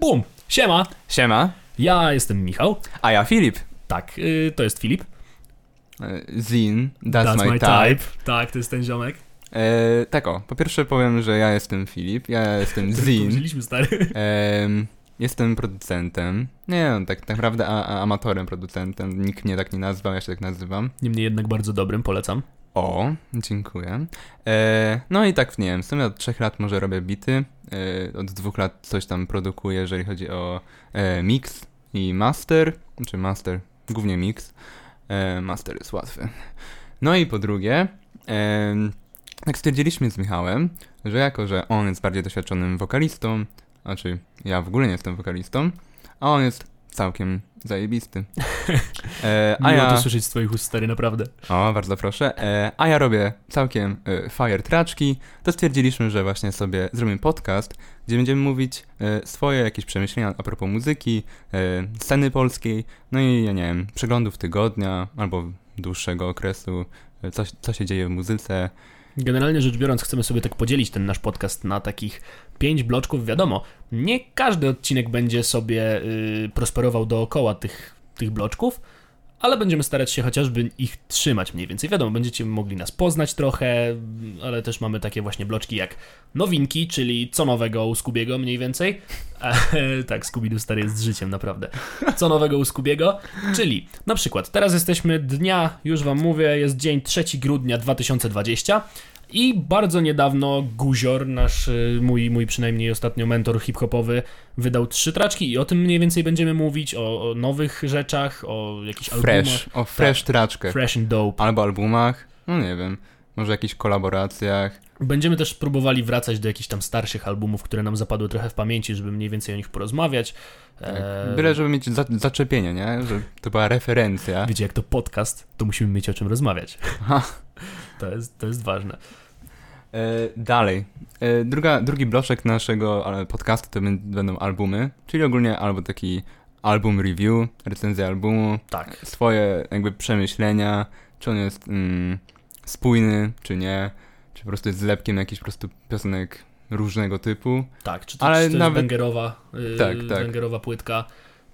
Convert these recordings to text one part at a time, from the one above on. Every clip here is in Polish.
Bum! Siema! Siema, Ja jestem Michał. a ja Filip. Tak, y, to jest Filip. E, Zin, that's, my, type. Tak, to jest ten ziomek. E, tak o, po pierwsze powiem, że ja jestem Filip, ja jestem Zin. Wzięliśmy stary. Em, jestem producentem. Nie, no, tak, tak naprawdę a, a, amatorem producentem. Nikt mnie tak nie nazwał, ja się tak nazywam. Niemniej jednak bardzo dobrym, polecam. O, dziękuję. E, no i tak, nie wiem, w sumie od trzech lat może robię bity. E, od dwóch lat coś tam produkuję, jeżeli chodzi o e, mix i master. Czy master, głównie mix. E, master jest łatwy. No i po drugie, e, tak stwierdziliśmy z Michałem, że jako, że on jest bardziej doświadczonym wokalistą, znaczy ja w ogóle nie jestem wokalistą, a on jest całkiem zajebisty. E, a Miło ja... to słyszeć z twoich ust, stary, naprawdę. O, bardzo proszę. E, a ja robię całkiem e, fire traczki. To stwierdziliśmy, że właśnie sobie zrobimy podcast, gdzie będziemy mówić e, swoje jakieś przemyślenia a propos muzyki, e, sceny polskiej, no i ja nie wiem, przeglądów tygodnia albo dłuższego okresu, e, co, co się dzieje w muzyce. Generalnie rzecz biorąc, chcemy sobie tak podzielić ten nasz podcast na takich pięć bloczków. Wiadomo, nie każdy odcinek będzie sobie y, prosperował dookoła tych, tych bloczków, ale będziemy starać się chociażby ich trzymać mniej więcej. Wiadomo, będziecie mogli nas poznać trochę, ale też mamy takie właśnie bloczki jak nowinki, czyli co nowego u Skubiego mniej więcej. E, tak, Scooby-Doo stary jest z życiem, naprawdę. Co nowego u Skubiego, czyli na przykład teraz jesteśmy dnia, już wam mówię, jest dzień 3 grudnia 2020 i bardzo niedawno Guzior, nasz, y, mój, mój przynajmniej ostatnio mentor hip-hopowy, wydał trzy traczki i o tym mniej więcej będziemy mówić, o, o nowych rzeczach, o jakichś albumach. Fresh, o fresh traczkę. Fresh and dope. Albo albumach, no nie wiem, może jakichś kolaboracjach. Będziemy też próbowali wracać do jakichś tam starszych albumów, które nam zapadły trochę w pamięci, żeby mniej więcej o nich porozmawiać. Tak. Eee, Byle, żeby mieć za, zaczepienie, nie? Że to była referencja. Wiecie, jak to podcast, to musimy mieć o czym rozmawiać. Aha. To jest, to jest ważne. E, dalej. E, druga, drugi bloczek naszego podcastu to bę- będą albumy, czyli ogólnie albo taki album review, recenzja albumu, Tak. swoje jakby przemyślenia, czy on jest mm, spójny, czy nie, czy po prostu jest zlepkiem jakichś po prostu piosenek różnego typu, Tak, czy to, Ale czy to nawet- jest węgerowa, yy, Tak, tak. węgerowa płytka,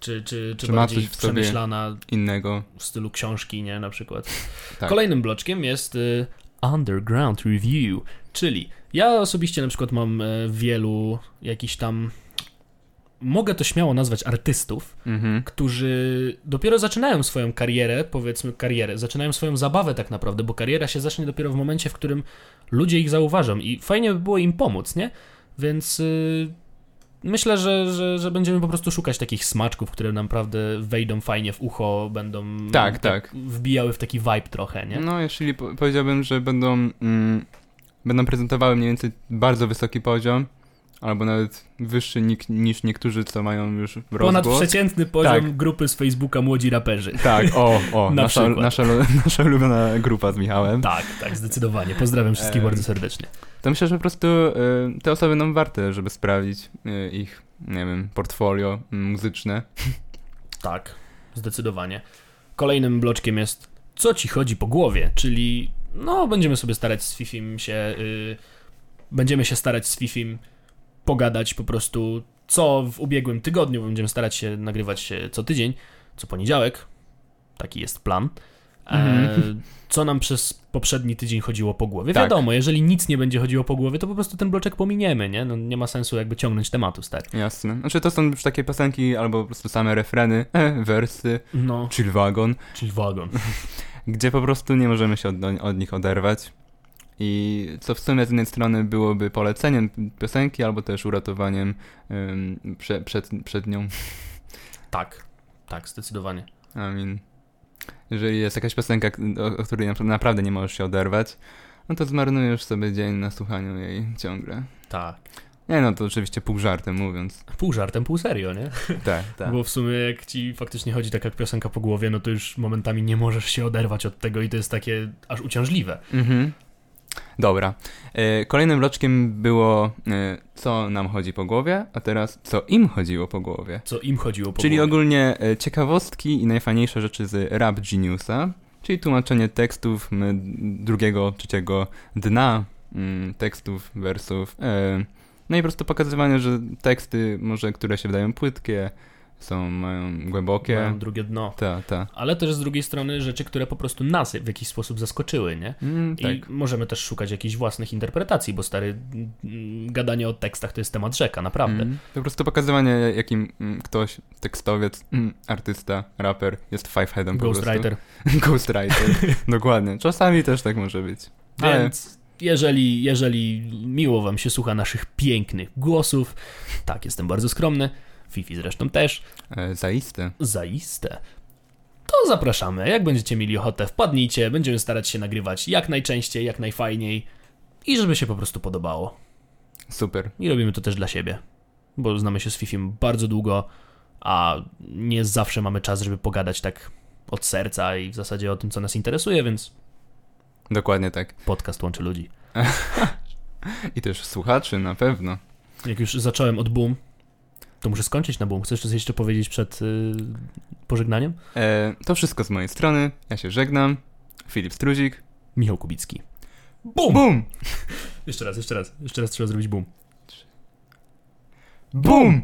czy, czy, czy, Czy ma bardziej przemyślana innego. w stylu książki, nie, na przykład. Tak. Kolejnym bloczkiem jest y, Underground Review, czyli ja osobiście na przykład mam y, wielu jakichś tam, mogę to śmiało nazwać artystów, Mhm. którzy dopiero zaczynają swoją karierę, powiedzmy karierę, zaczynają swoją zabawę tak naprawdę, bo kariera się zacznie dopiero w momencie, w którym ludzie ich zauważą i fajnie by było im pomóc, nie? Więc y, myślę, że, że, że będziemy po prostu szukać takich smaczków, które naprawdę wejdą fajnie w ucho, będą Tak, tak. wbijały w taki vibe trochę, nie? No, jeśli po powiedziałbym, że będą, mm, będą prezentowały mniej więcej bardzo wysoki poziom, albo nawet wyższy niż niektórzy, co mają już rozgłos. Ponadprzeciętny poziom Tak. grupy z Facebooka Młodzi Raperzy. Tak, o, o, Na nasza, nasza, nasza ulubiona grupa z Michałem. Tak, tak, zdecydowanie. Pozdrawiam wszystkich Em, bardzo serdecznie. To myślę, że po prostu y, te osoby nam warte, żeby sprawdzić y, ich, nie wiem, portfolio y, muzyczne. Tak, zdecydowanie. Kolejnym bloczkiem jest co ci chodzi po głowie, czyli no będziemy sobie starać z Fifim się y, będziemy się starać z Fifim pogadać po prostu co w ubiegłym tygodniu, będziemy starać się nagrywać się co tydzień, co poniedziałek. Taki jest plan. E, Mhm. co nam przez poprzedni tydzień chodziło po głowie. Tak. Wiadomo, jeżeli nic nie będzie chodziło po głowie, to po prostu ten bloczek pominiemy, nie? No, nie ma sensu jakby ciągnąć tematu, stary. Jasne. Znaczy to są już takie piosenki, albo po prostu same refreny, e, wersy, No, chill wagon, czyli wagon. gdzie po prostu nie możemy się od, od nich oderwać. I co w sumie z jednej strony byłoby poleceniem piosenki, albo też uratowaniem ym, prze, przed, przed nią. Tak, tak, zdecydowanie. Mean, jeżeli jest jakaś piosenka, o, o której na- naprawdę nie możesz się oderwać, no to zmarnujesz sobie dzień na słuchaniu jej ciągle. Tak. Nie no, to oczywiście pół żartem mówiąc. Pół żartem, pół serio, nie? Tak, tak. Bo w sumie jak ci faktycznie chodzi taka piosenka po głowie, no to już momentami nie możesz się oderwać od tego i to jest takie aż uciążliwe. Mhm. Dobra. E, kolejnym bloczkiem było, e, co nam chodzi po głowie, a teraz co im chodziło po głowie. Co im chodziło po Czyli głowie. ogólnie e, ciekawostki i najfajniejsze rzeczy z Rap Geniusa, czyli tłumaczenie tekstów drugiego, trzeciego dna mm, tekstów, wersów. No i po prostu pokazywanie, że teksty może, które się wydają płytkie, są, mają głębokie. Mają drugie dno. Ta, ta. Ale też z drugiej strony rzeczy, które po prostu nas w jakiś sposób zaskoczyły, nie? Mm, tak. I możemy też szukać jakichś własnych interpretacji, bo stary, mm, gadanie o tekstach to jest temat rzeka, naprawdę. Mm. Po prostu pokazywanie, jakim mm, ktoś, tekstowiec, mm, artysta, raper jest fiveheadem po prostu. Ghostwriter. Ghostwriter. Dokładnie. Czasami też tak może być. Ale Więc jeżeli, jeżeli miło wam się słucha naszych pięknych głosów, tak, jestem bardzo skromny, Fifi zresztą też, e, zaiste. zaiste, to zapraszamy. Jak będziecie mieli ochotę, wpadnijcie, będziemy starać się nagrywać jak najczęściej, jak najfajniej i żeby się po prostu podobało. Super. I robimy to też dla siebie, bo znamy się z Fifim bardzo długo, a nie zawsze mamy czas, żeby pogadać tak od serca i w zasadzie o tym, co nas interesuje, więc Dokładnie tak. podcast łączy ludzi. I też słuchaczy na pewno. Jak już zacząłem od boom, to muszę skończyć na boom. Chcesz coś jeszcze powiedzieć przed yy, pożegnaniem? E, to wszystko z mojej strony. Ja się żegnam. Filip Struzik. Michał Kubicki. Bum! Bum! Jeszcze raz, jeszcze raz. Jeszcze raz trzeba zrobić boom. Bum!